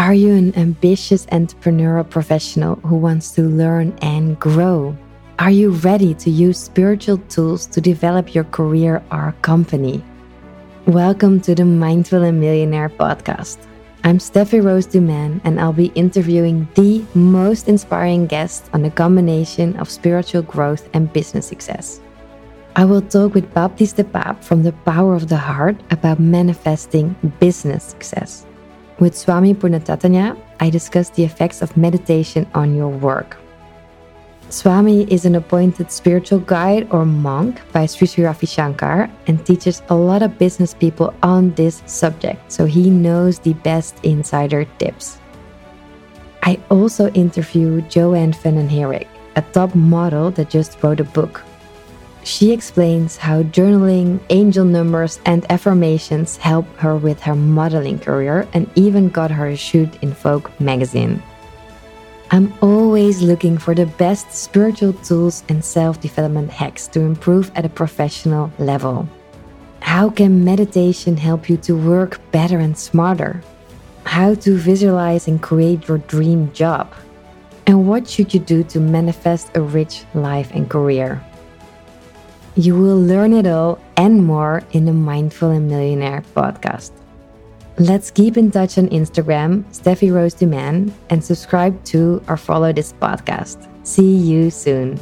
Are you an ambitious entrepreneurial professional who wants to learn and grow? Are you ready to use spiritual tools to develop your career or company? Welcome to the Mindful and Millionaire podcast. I'm Steffy Roos du Maine, and I'll be interviewing the most inspiring guests on the combination of spiritual growth and business success. I will talk with Baptiste de Paap from the Power of the Heart about manifesting business success. With Swami Purnachaitanya, I discuss the effects of meditation on your work. Swami is an appointed spiritual guide or monk by Sri Sri Ravi Shankar and teaches a lot of business people on this subject, so he knows the best insider tips. I also interviewed Joanne van den a top model that just wrote a book. She explains how journaling, angel numbers, and affirmations help her with her modeling career and even got her a shoot in Vogue magazine. I'm always looking for the best spiritual tools and self development hacks to improve at a professional level. How can meditation help you to work better and smarter? How to visualize and create your dream job? And what should you do to manifest a rich life and career? You will learn it all and more in the Mindful and Millionaire podcast. Let's keep in touch on Instagram, Steffy Roos du Maine, and subscribe to or follow this podcast. See you soon.